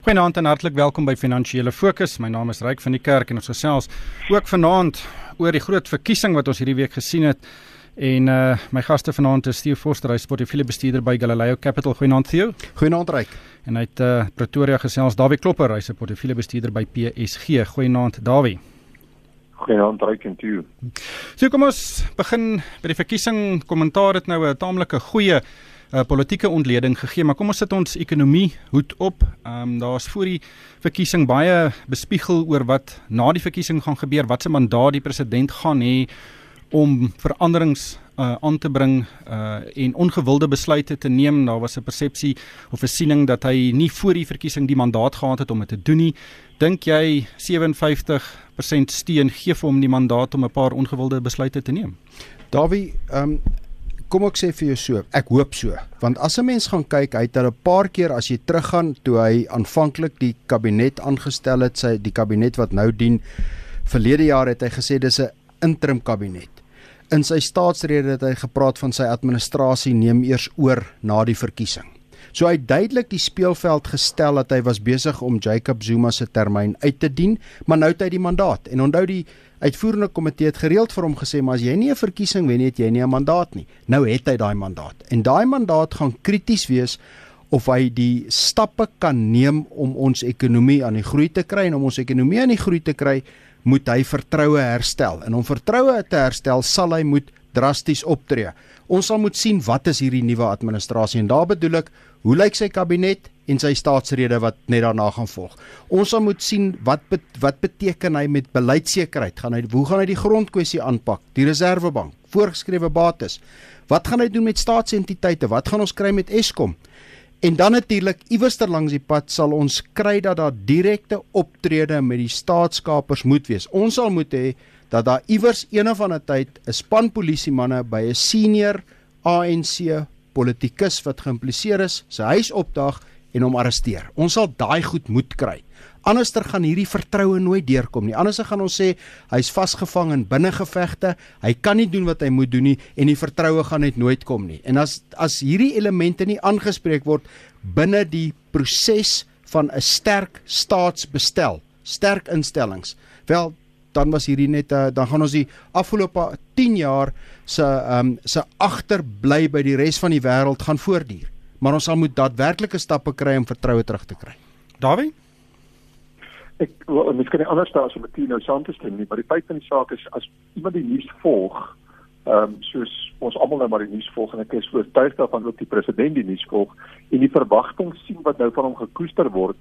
Goeienaand en hartlik welkom by Finansiële Fokus. My naam is Ryk van die Kerk en ons gesels ook vanaand oor die groot verkiesing wat ons hierdie week gesien het. En uh my gaste vanaand is Theo Forster, hy is portefeuljebestuurder by Galileo Capital. Goeienaand Theo. Goeienaand Ryk. En hy het uh Pretoria gesels Dawie Klopper, hy's 'n portefeuljebestuurder by PSG. Goeienaand Dawie. Goeienaand Ryk en Theo. So kom ons begin by die verkiesing. Kommentaar het nou 'n taamlike goeie uh, politieke ontleding gegee, maar kom ons sit ons ekonomie hoed op. Ehm um, daar's voor die verkiesing baie bespiegel oor wat na die verkiesing gaan gebeur, wat se mandaat die president gaan hê om veranderings uh, aan te bring uh, en ongewilde besluite te neem. Daar was 'n persepsie of 'n siening dat hy nie voor die verkiesing die mandaat gehad het om dit te doen nie. Dink jy 57% steun gee vir hom die mandaat om 'n paar ongewilde besluite te neem? Dawie, ehm um kom ek sê vir jou so, ek hoop so, want as 'n mens gaan kyk, hy het er 'n paar keer as jy teruggaan toe hy aanvanklik die kabinet aangestel het, sy die kabinet wat nou dien, verlede jaar het hy gesê dis 'n interim kabinet. In sy staatsrede het hy gepraat van sy administrasie neem eers oor na die verkiesing. So hy het duidelik die speelveld gestel dat hy was besig om Jacob Zuma se termyn uit te dien, maar nou het hy die mandaat. En onthou die uitvoerende komitee het gereeld vir hom gesê maar as jy nie 'n verkiesing wen nie, het jy nie 'n mandaat nie. Nou het hy daai mandaat. En daai mandaat gaan krities wees of hy die stappe kan neem om ons ekonomie aan die groei te kry en om ons ekonomie aan die groei te kry, moet hy vertroue herstel. En om vertroue te herstel, sal hy moet drasties optree. Ons sal moet sien wat is hierdie nuwe administrasie en daar bedoel ek hoe lyk sy kabinet en sy staatsrede wat net daarna gaan volg. Ons sal moet sien wat bet, wat beteken hy met beleidsekerheid? Gaan hy hoe gaan hy die grondkwessie aanpak? Die Reserwebank, voorgeskrewe bates. Wat gaan hy doen met staatsentiteite? Wat gaan ons kry met Eskom? En dan natuurlik iewers ter langs die pad sal ons kry dat daar direkte optrede met die staatskapers moet wees. Ons sal moet hê dat daar iewers een of ander tyd 'n span polisiemanne by 'n senior ANC politikus wat geïmpliseer is, sy huis opdag en hom arresteer. Ons sal daai goed moet kry. Anderster gaan hierdie vertroue nooit deurkom nie. Anderser gaan ons sê hy's vasgevang in binnengevegte. Hy kan nie doen wat hy moet doen nie en die vertroue gaan net nooit kom nie. En as as hierdie elemente nie aangespreek word binne die proses van 'n sterk staatsbestel, sterk instellings, wel dan was hierdie net uh, dan gaan ons die afgelope 10 jaar se ehm um, se agterbly by die res van die wêreld gaan voortduur maar ons sal moet daadwerklike stappe kry om vertroue terug te kry. Dawie? Ek wel, nie anders staan as om Tino saam te stem nie, maar die feit van die saak is as iemand die nuus volg, ehm um, soos ons almal nou maar die nuus volg en ek is oortuig daarvan ook die president die nuus volg en die verwagting sien wat nou van hom gekoester word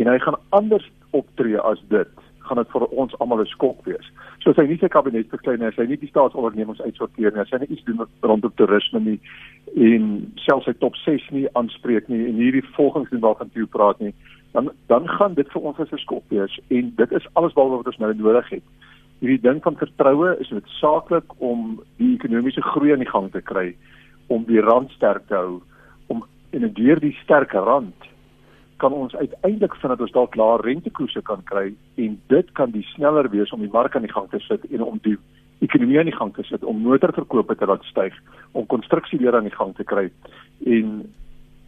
en hy gaan anders optree as dit gaan dit vir ons almal 'n skok wees. So as hy nie sy kabinet verklein nie, as hy nie die staatsondernemings uitsorteer nie, as hy iets doen rondom toerisme nie en selfs sy top 6 nie aanspreek nie en hierdie volgens doen waarvan jy praat nie, dan dan gaan dit vir ons 'n skok wees en dit is alles wat ons nou nodig het. Hierdie ding van vertroue is noodsaaklik om die ekonomiese groei aan die gang te kry, om die rand sterk te hou, om en deur die sterk rand kan ons uiteindelik vind dat ons dalk laer rentekoerse kan kry en dit kan die sneller wees om die mark aan die gang te sit en om die ekonomie aan die gang te sit om motorverkope te laat styg om konstruksie weer aan die gang te kry en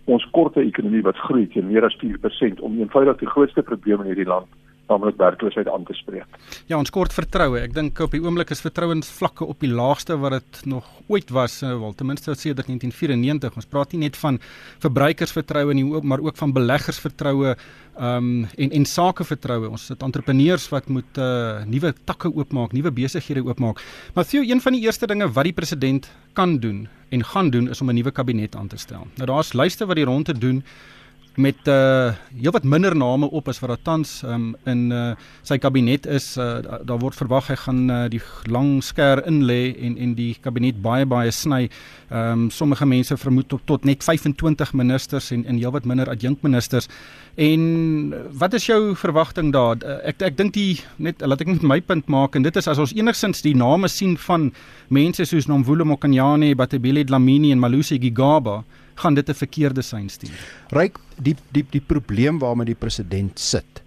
ons korte ekonomie wat groei teen meer as 4% om eenvoudig die grootste probleem in hierdie land naamlik werkloosheid aan te spreek. Ja, ons kort vertroue. Ek dink op die oomblik is vertrouensvlakke op die laagste wat dit nog ooit was, eh, wel ten minste sedert 1994. Ons praat nie net van verbruikersvertroue nie, maar ook van beleggersvertroue um en en sakevertroue. Ons het entrepreneurs wat moet uh nuwe takke oopmaak, nuwe besighede oopmaak. Maar Theo, een van die eerste dinge wat die president kan doen en gaan doen is om 'n nuwe kabinet aan te stel. Nou daar's lyste wat die rond te doen met uh heelwat minder name op as wat daar tans um, in uh sy kabinet is. Uh, daar word verwag hy gaan uh, die lang skêr in lê en en die kabinet baie baie sny. Um, sommige mense vermoed tot, tot net 25 ministers en en heelwat minder adjunkministers. En wat is jou verwagting daar? Ek ek dink die net laat ek net my punt maak en dit is as ons enigsins die name sien van mense soos Nomvulo Mokonyane, Batabile Dlamini en Malusi Gigaba gaan dit 'n verkeerde sein stuur. Ryk die die die probleem waarmee die president sit.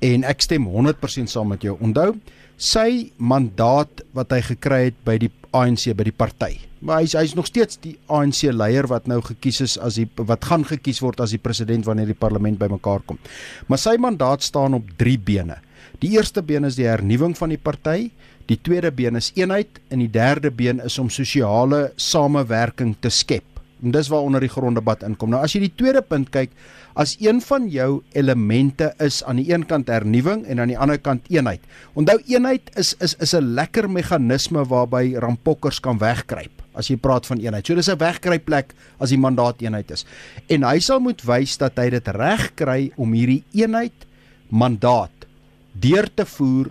En ek stem 100% saam met jou. Onthou, sy mandaat wat hy gekry het by die ANC by die party. Maar hy's hy's nog steeds die ANC leier wat nou gekies is as die wat gaan gekies word as die president wanneer die parlement bymekaar kom. Maar sy mandaat staan op 3 bene. Die eerste been is die hernuwing van die party, die tweede been is eenheid en die derde been is om sosiale samewerking te skep. En dis waaronder die gronddebat inkom. Nou as jy die tweede punt kyk, as een van jou elemente is aan die een kant hernuwing en aan die ander kant eenheid. Onthou eenheid is is is 'n lekker meganisme waarby rampokkers kan wegkruip as jy praat van eenheid. So dis 'n wegkruipplek as die mandaat eenheid is. En hy sal moet wys dat hy dit reg kry om hierdie eenheid mandaat deur te voer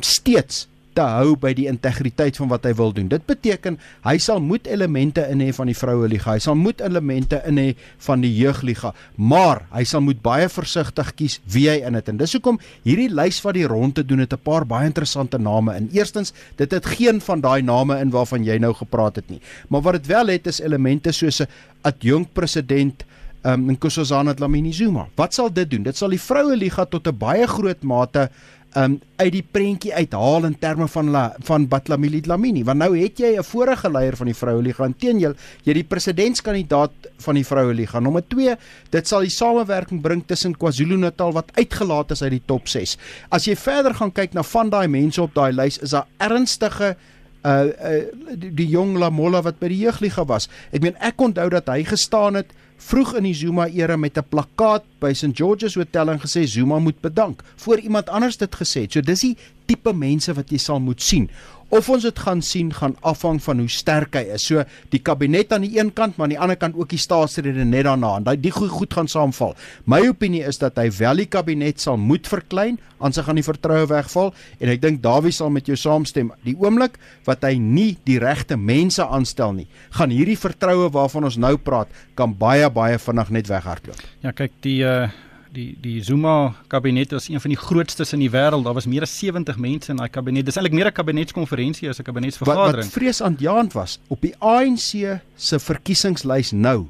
steeds te hou by die integriteit van wat hy wil doen. Dit beteken hy sal moet elemente in hê van die vroue liga. Hy sal moet elemente in hê van die jeugliga, maar hy sal moet baie versigtig kies wie hy in dit. En dis hoekom hierdie lys wat die rond te doen het 'n paar baie interessante name. In eerstens, dit het geen van daai name in waarvan jy nou gepraat het nie. Maar wat dit wel het is elemente soos 'n adjunkt president um, in Nkosazana Dlamini Zuma. Wat sal dit doen? Dit sal die vroue liga tot 'n baie groot mate um uit die prentjie uithaal in terme van la, van Batlamili Dlamini. Want nou het jy 'n vorige leier van die Vroue Liga inteeneel jy die presidentskandidaat van die Vroue Liga nommer 2 dit sal die samewerking bring tussen KwaZulu-Natal wat uitgelaat is uit die top 6 as jy verder gaan kyk na van daai mense op daai lys is daar ernstige uh, uh die, die jong Lamola wat by die jeugliga was. Ek meen ek onthou dat hy gestaan het vroeg in die Zuma era met 'n plakkaat by St George's Hotel en gesê Zuma moet bedank voor iemand anders dit gesê het. So dis die tipe mense wat jy sal moet sien. Of ons dit gaan sien gaan afhang van hoe sterk hy is. So die kabinet aan die een kant, maar aan die ander kant ook die staatsrede net daarna. En daai die goed, goed gaan saamval. My opinie is dat hy wel die kabinet sal moet verklein, anders gaan die vertroue wegval en ek dink Dawie sal met jou saamstem. Die oomblik wat hy nie die regte mense aanstel nie, gaan hierdie vertroue waarvan ons nou praat, kan baie baie vinnig net weghardloop. Ja, kyk die uh die die Zuma kabinet was een van die grootstes in die wêreld. Daar was meer as 70 mense in daai kabinet. Dis eintlik meer 'n kabinetskonferensie as 'n kabinetsvergadering. Wat, wat vrees aanjaend was op die ANC se verkiesingslys nou.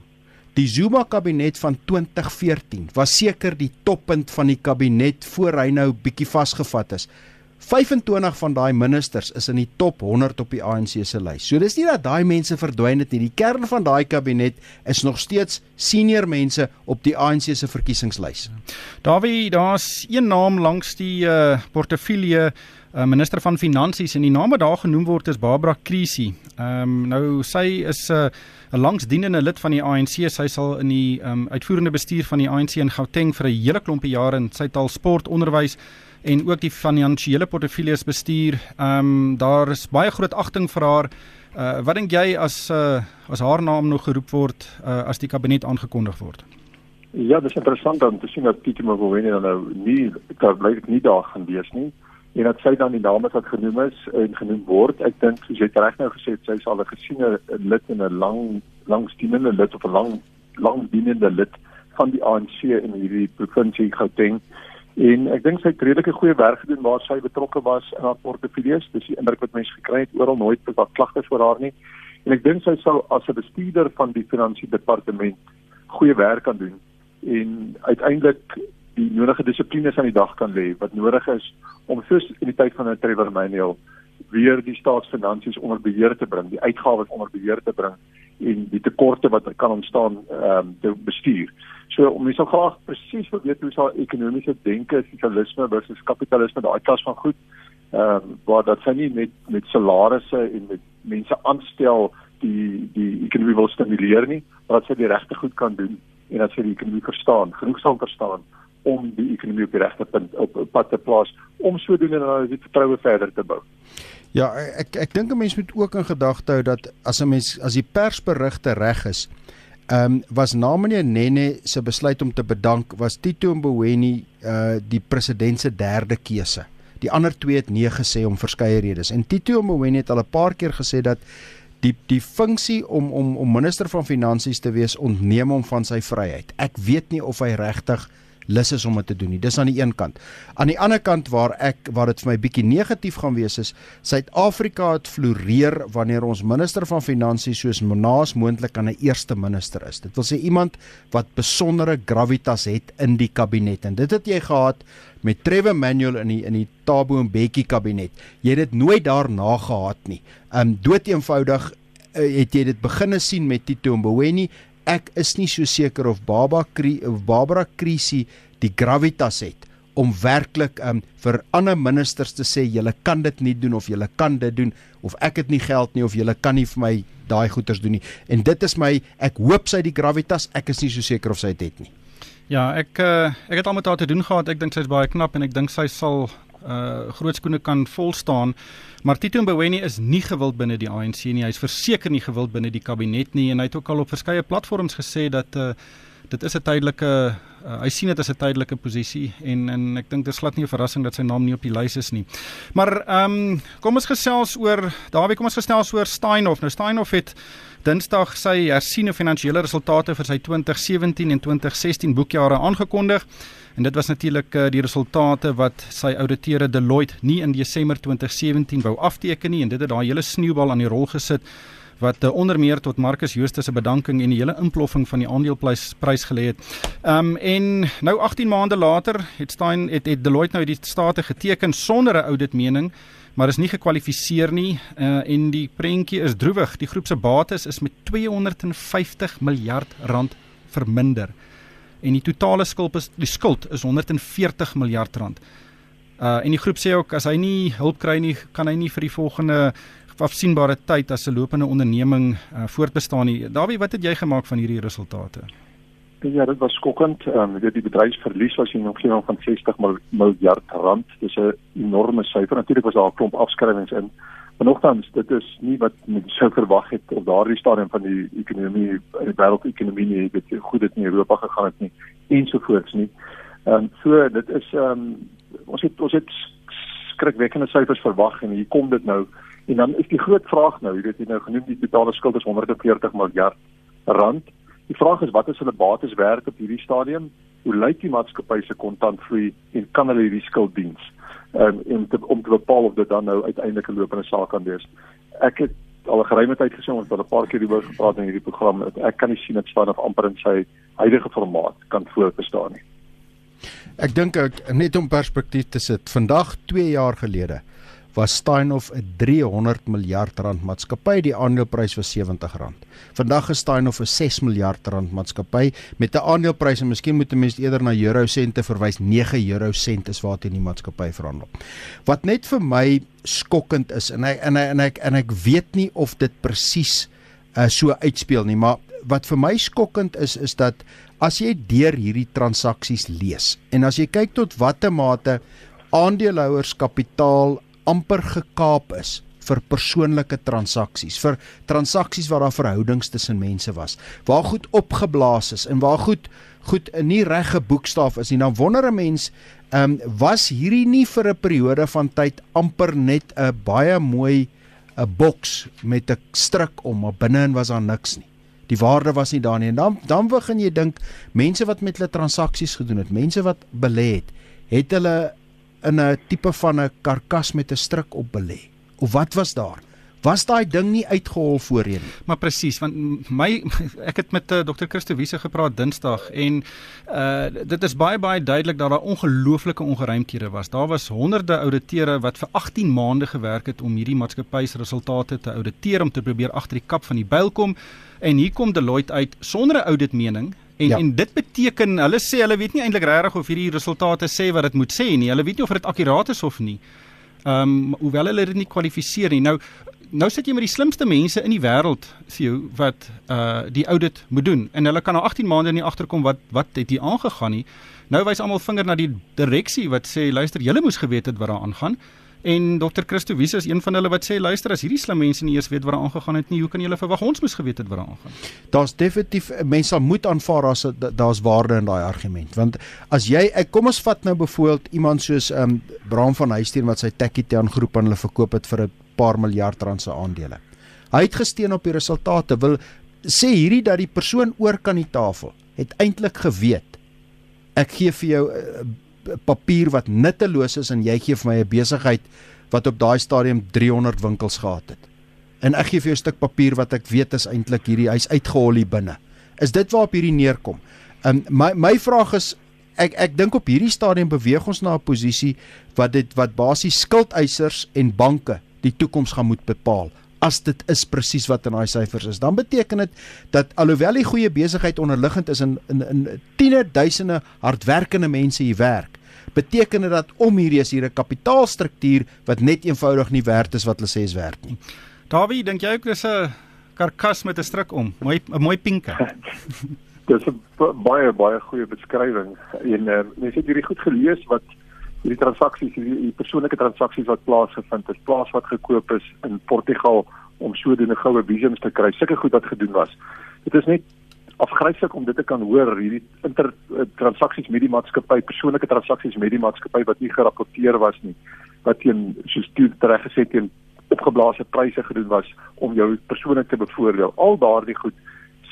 Die Zuma kabinet van 2014 was seker die toppunt van die kabinet voor hy nou bietjie vasgevat is. 25 van daai ministers is in die top 100 op die ANC se lys. So dis nie dat daai mense verdwyn het nie. Die kern van daai kabinet is nog steeds senior mense op die ANC se verkiesingslys. Dawie, daar's een naam langs die uh, portefeulje uh, minister van finansies en die naam wat daar genoem word is Barbara Krisi. Ehm um, nou sy is 'n uh, 'n langsdienende lid van die ANC. Sy sal in die um, uitvoerende bestuur van die ANC in Gauteng vir 'n hele klompie jare en sy het al sport, onderwys en ook die finansiële portefeuilles bestuur. Ehm um, daar is baie groot agting vir haar. Uh, wat dink jy as uh, as haar naam nog geroep word uh, as die kabinet aangekondig word? Ja, dit is interessant om te sien dat Pieter Mboweni nou nie daar bly ek nie daar gaan wees nie en dat sy dan die name wat genoem is en genoem word. Ek dink soos jy reg nou gesê het, sy is al 'n gesiene lid en 'n lang langsdienende lid of 'n lang langdienende lid van die ANC in hierdie provinsie Gauteng. En ek dink sy het redelike goeie werk gedoen waar sy betrokke was in haar portefeuilles. Dis die indruk wat mense gekry het oral nooit wat klagtes oor haar nie. En ek dink sy sou as 'n bestuurder van die finansie departement goeie werk kan doen en uiteindelik die nodige dissiplines aan die dag kan lê wat nodig is om soos in die tyd van Trevor Manuel weer die staatsfinansies onder beheer te bring, die uitgawes onder beheer te bring en die tekorte wat kan ontstaan ehm um, te bestuur. So om mens sal graag presies wil weet hoe sal ekonomiese denke, sosialisme versus kapitalisme daai klas van goed ehm um, waar dat sy nie met met salarisse en met mense aanstel die die ekonomie wil stimuleer nie, maar dat sy die regte goed kan doen en dat sy die ekonomie verstaan, genoegsaam verstaan om die ekonomie op die regte punt op pad te plaas om sodoende dan die vertroue verder te bou. Ja, ek ek dink 'n mens moet ook in gedagte hou dat as 'n mens as die persberigte reg is, ehm um, was na meneer Nene se besluit om te bedank was Tito Mboweni uh die president se derde keuse. Die ander twee het nee gesê om verskeie redes. En Tito Mboweni het al 'n paar keer gesê dat die die funksie om om om minister van finansies te wees ontneem hom van sy vryheid. Ek weet nie of hy regtig lus is om dit te doen nie. Dis aan die een kant. Aan die ander kant waar ek waar dit vir my bietjie negatief gaan wees is Suid-Afrika het floreer wanneer ons minister van finansies soos Monaas moontlik aan 'n eerste minister is. Dit wil sê iemand wat besondere gravitas het in die kabinet en dit het jy gehad met Trevor Manuel in die in die Thabo Mbeki kabinet. Jy het dit nooit daarna gehad nie. Um dood eenvoudig uh, het jy dit beginne sien met Tito Mboweni ek is nie so seker of Baba Kri of Barbara Krisi die gravitas het om werklik um, vir ander ministers te sê julle kan dit nie doen of julle kan dit doen of ek het nie geld nie of julle kan nie vir my daai goeders doen nie. En dit is my ek hoop sy die gravitas ek is nie so seker of sy dit het nie. Ja ek uh, ek het al met haar te doen gehad. Ek dink sy's baie knap en ek dink sy sal uh groot skoene kan vol staan. Maar Tito Mboweni is nie gewild binne die ANC nie. Hy's verseker nie gewild binne die kabinet nie en hy het ook al op verskeie platforms gesê dat uh dit is 'n tydelike uh, hy sien dit as 'n tydelike posisie en en ek dink dit is glad nie 'n verrassing dat sy naam nie op die lys is nie. Maar ehm um, kom ons gesels oor Dawie, kom ons gesels oor Steinhoff. Nou Steinhoff het Dinsdag sy hersiene finansiële resultate vir sy 2017 en 2016 boekjare aangekondig. En dit was natuurlik uh, die resultate wat sy ouditeure Deloitte nie in Desember 2017 wou afteken nie en dit het daai hele sneeubal aan die rol gesit wat uh, onder meer tot Marcus Jooste se bedanking en die hele inploffing van die aandeleprys prys gelê het. Ehm um, en nou 18 maande later het Stein het, het Deloitte nou die state geteken sonder 'n auditmening maar is nie gekwalifiseer nie uh, en die prentjie is droewig. Die groep se bates is met 250 miljard rand verminder en die totale skuld is die skuld is 140 miljard rand. Uh en die groep sê ook as hy nie hulp kry nie, kan hy nie vir die volgende afsienbare tyd as 'n lopende onderneming uh, voortbestaan nie. Dawie, wat het jy gemaak van hierdie resultate? Ja, dit was skokkend. Ehm um, die bedryfsverlies was in omgewing van 60 miljard rand. Dis 'n enorme syfer. Natuurlik was daar 'n klomp afskrywings in. Maar nogtans, dit is nie wat mens sou verwag het op daardie stadium van die ekonomie, die wêreldekonomie nie, dit goed dit in Europa gegaan het nie ensovoorts nie. Ehm um, so dit is ehm um, ons het ons het skrikwekkende syfers verwag en hier kom dit nou. En dan is die groot vraag nou, jy weet jy nou genoem die totale skuld is 140 miljard rand. Die vraag is wat is hulle bates werd op hierdie stadium? Hoe lyk die maatskappy se kontantvloei en kan hulle hierdie skuld diens? Um, en te, om te bepaal of dit dan nou uiteindelik 'n lopende saak kan wees. Ek het al 'n geruime tyd gesê ons het 'n paar keer hieroor gepraat in hierdie program. Ek kan nie sien dat staan of amper in sy huidige formaat kan voortbestaan nie. Ek dink ek net om perspektief te sit. Vandag 2 jaar gelede was Steinhoff 'n 300 miljard rand maatskappy, die aandeleprys was R70. Vandag is Steinhoff 'n 6 miljard rand maatskappy met 'n aandeleprys en miskien moet 'n mens eerder na euro sente verwys, 9 euro sent is waarteen die maatskappy verhandel. Wat net vir my skokkend is en ek en ek en ek en ek weet nie of dit presies uh, so uitspeel nie, maar wat vir my skokkend is is dat as jy deur hierdie transaksies lees en as jy kyk tot watter mate aandeelhouers kapitaal amper gekaap is vir persoonlike transaksies, vir transaksies waar daar verhoudings tussen mense was, waar goed opgeblaas is en waar goed goed nie reg geboekstaaf is nie. Dan wonder 'n mens, ehm um, was hierdie nie vir 'n periode van tyd amper net 'n baie mooi 'n boks met 'n stryk om, maar binne-in was daar niks nie. Die waarde was nie daar nie. En dan dan begin jy dink mense wat met hulle transaksies gedoen het, mense wat belê het, het hulle in 'n tipe van 'n karkas met 'n stryk op belê. Of wat was daar? Was daai ding nie uitgehol voorheen nie? Maar presies, want my ek het met uh, eh, Dr. Christo Wiese gepraat Dinsdag en uh dit is baie baie duidelik dat daar ongelooflike ongeruimthede was. Daar was honderde ouditeure wat vir 18 maande gewerk het om hierdie maatskappy se resultate te ouditeer om te probeer agter die kap van die byl kom en hier kom Deloitte uit sonder 'n auditmening En ja. en dit beteken hulle sê hulle weet nie eintlik regtig of hierdie resultate sê wat dit moet sê nie. Hulle weet nie of dit akkuraat is of nie. Ehm um, hoewel hulle dit nie kwalifiseer nie. Nou nou sit jy met die slimste mense in die wêreld sê jy wat uh die audit moet doen en hulle kan na 18 maande nie agterkom wat wat het hier aangegaan nie. Nou wys almal vinger na die direksie wat sê luister, julle moes geweet het wat daar aangaan. En Dr. Christo Wiese is een van hulle wat sê luister as hierdie slim mense nie eers weet wat daar aangegaan het nie, hoe kan julle verwag ons moes geweet het wat daar aangaan? Daar's definitief mense moet aanvaar as daar's waarde in daai argument. Want as jy ek kom ons vat nou byvoorbeeld iemand soos ehm um, Bram van Huisteen wat sy Takitan groep aan hulle verkoop het vir 'n paar miljard rand se aandele. Hy het gesteen op die resultate wil sê hierdie dat die persoon oor kan die tafel het eintlik geweet ek gee vir jou uh, papier wat nutteloos is en jy gee vir my 'n besigheid wat op daai stadium 300 winkels gehad het. En ek gee vir jou 'n stuk papier wat ek weet is eintlik hierdie hy's uitgehol hier binne. Is dit waarop hierdie neerkom? Um my my vraag is ek ek dink op hierdie stadium beweeg ons na 'n posisie wat dit wat basies skuldeisers en banke die toekoms gaan moet bepaal as dit is presies wat in daai syfers is dan beteken dit dat alhoewel die goeie besigheid onderliggend is in in in tiene duisende hardwerkende mense hier werk beteken dit dat om hierdie is hier 'n kapitaalstruktuur wat net eenvoudig nie werd is wat hulle sê is werd nie. Dawie, dink jy ook dis 'n karkas met 'n stryk om, mooi 'n mooi pinke. dis 'n baie baie goeie beskrywing en uh, mense het hierdie goed gelees wat hierdie transaksies hierdie persoonlike transaksies wat plaasgevind het, plaas wat gekoop is in Portugal om sodoende goue visums te kry, sulke goed wat gedoen was. Dit is net afgryslik om dit te kan hoor hierdie inter uh, transaksies met die maatskappy persoonlike transaksies met die maatskappy wat nie gerapporteer was nie wat teen soos toe reggesê teen opgeblaasde pryse gedoen was om jou persoonlik te bevoordeel. Al daardie goed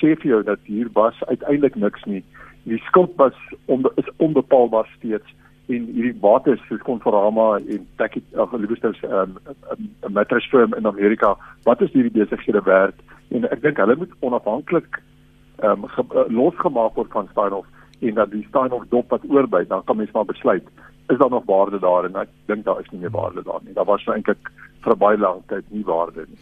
sê vir jou dat hier was uiteindelik niks nie. Die skuld was on, is onbepaalbaar steeds en hierdie bates soos Conforama en Packet of Libestos um, 'n mattress firm in Amerika wat is hierdie besighede werd en ek dink hulle moet onafhanklik ehm um, losgemaak word van Steinhoff en dat die Steinhoff dop wat oorbly, dan kan mens maar besluit is daar nog waarde daar en ek dink daar is nie meer waarde daar nie. Daar was nou eintlik vir baie lank tyd nie waarde nie.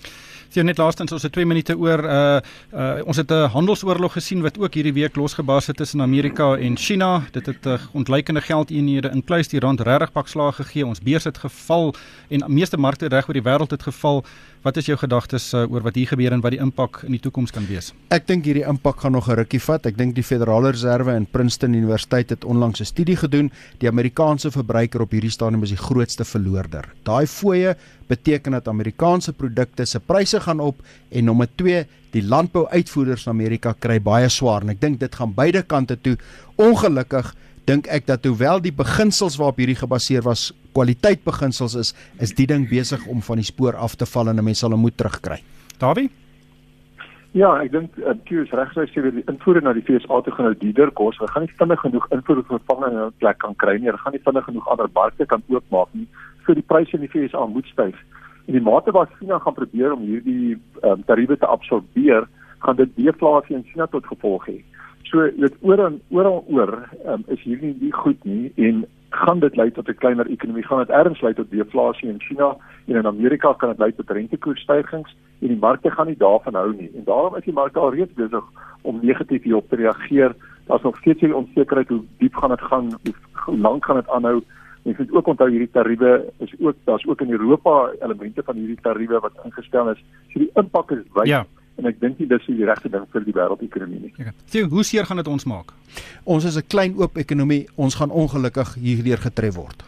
Sien net laastens ons het 2 minute oor uh uh ons het 'n handelsoorlog gesien wat ook hierdie week losgebars het tussen Amerika en China. Dit het uh, ontleikende geldeenhede inkluis die rand regtig pak slaag gegee. Ons beurs het geval en meeste markte reg oor die wêreld het geval. Wat is jou gedagtes uh, oor wat hier gebeur en wat die impak in die toekoms kan wees? Ek dink hierdie impak gaan nog 'n rukkie vat. Ek dink die Federale Reserve en Princeton Universiteit het onlangs 'n studie gedoen. Die Amerikaanse verbruiker op hierdie stadium is die grootste verloorder. Daai fooie beteken dat Amerikaanse produkte se pryse gaan op en nommer 2 die landbouuitvoerders in Amerika kry baie swaar en ek dink dit gaan beide kante toe ongelukkig dink ek dat hoewel die beginsels waarop hierdie gebaseer was kwaliteit beginsels is is die ding besig om van die spoor af te val en 'n mens sal hom moet terugkry. Dawie Ja, ek dink uh, Q is reg sê die invoere na die FSA toe gaan nou duurder kos. Hulle gaan nie vinnig genoeg invoer vervanging in 'n plek kan kry nie. Hulle gaan nie vinnig genoeg ander markte kan oopmaak nie so die pryse in die FSA moet styg. En die mate wat China gaan probeer om hierdie um, tariewe te absorbeer, gaan dit deflasie in China tot gevolg hê. So dit oor en oral oor um, is hierdie nie goed nie en gaan dit lei tot 'n kleiner ekonomie, gaan dit erns lei tot deflasie in China en in Amerika kan dit lei tot rentekoersstygings en die markte gaan nie daarvan hou nie. En daarom is die markte al reeds besig om negatief hierop te reageer. Daar's nog steeds hier onsekerheid hoe diep gaan dit gaan, hoe lank gaan dit aanhou? Mens moet ook onthou hierdie tariewe is ook daar's ook in Europa elemente van hierdie tariewe wat ingestel is. So die impak is wyd. Ja. En ek dink nie dis die regte ding vir die wêreldekonomie nie. Ja. Sien, hoe seer gaan dit ons maak? Ons is 'n klein oop ekonomie. Ons gaan ongelukkig hierdeur getref word.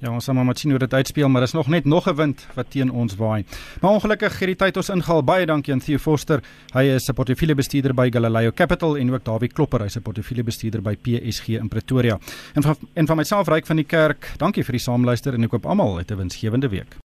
Ja, ons sal maar sien hoe dit uitspeel, maar daar's nog net nog 'n wind wat teen ons waai. Maar ongelukkig het die tyd ons ingehaal. Baie dankie aan Theo Forster. Hy is 'n portefeuljebestuurder by Galileo Capital en ook Dawie Klopper, hy's 'n portefeuljebestuurder by PSG in Pretoria. En van en van myself ryk van die kerk. Dankie vir die saamluister en ek hoop almal het 'n winsgewende week.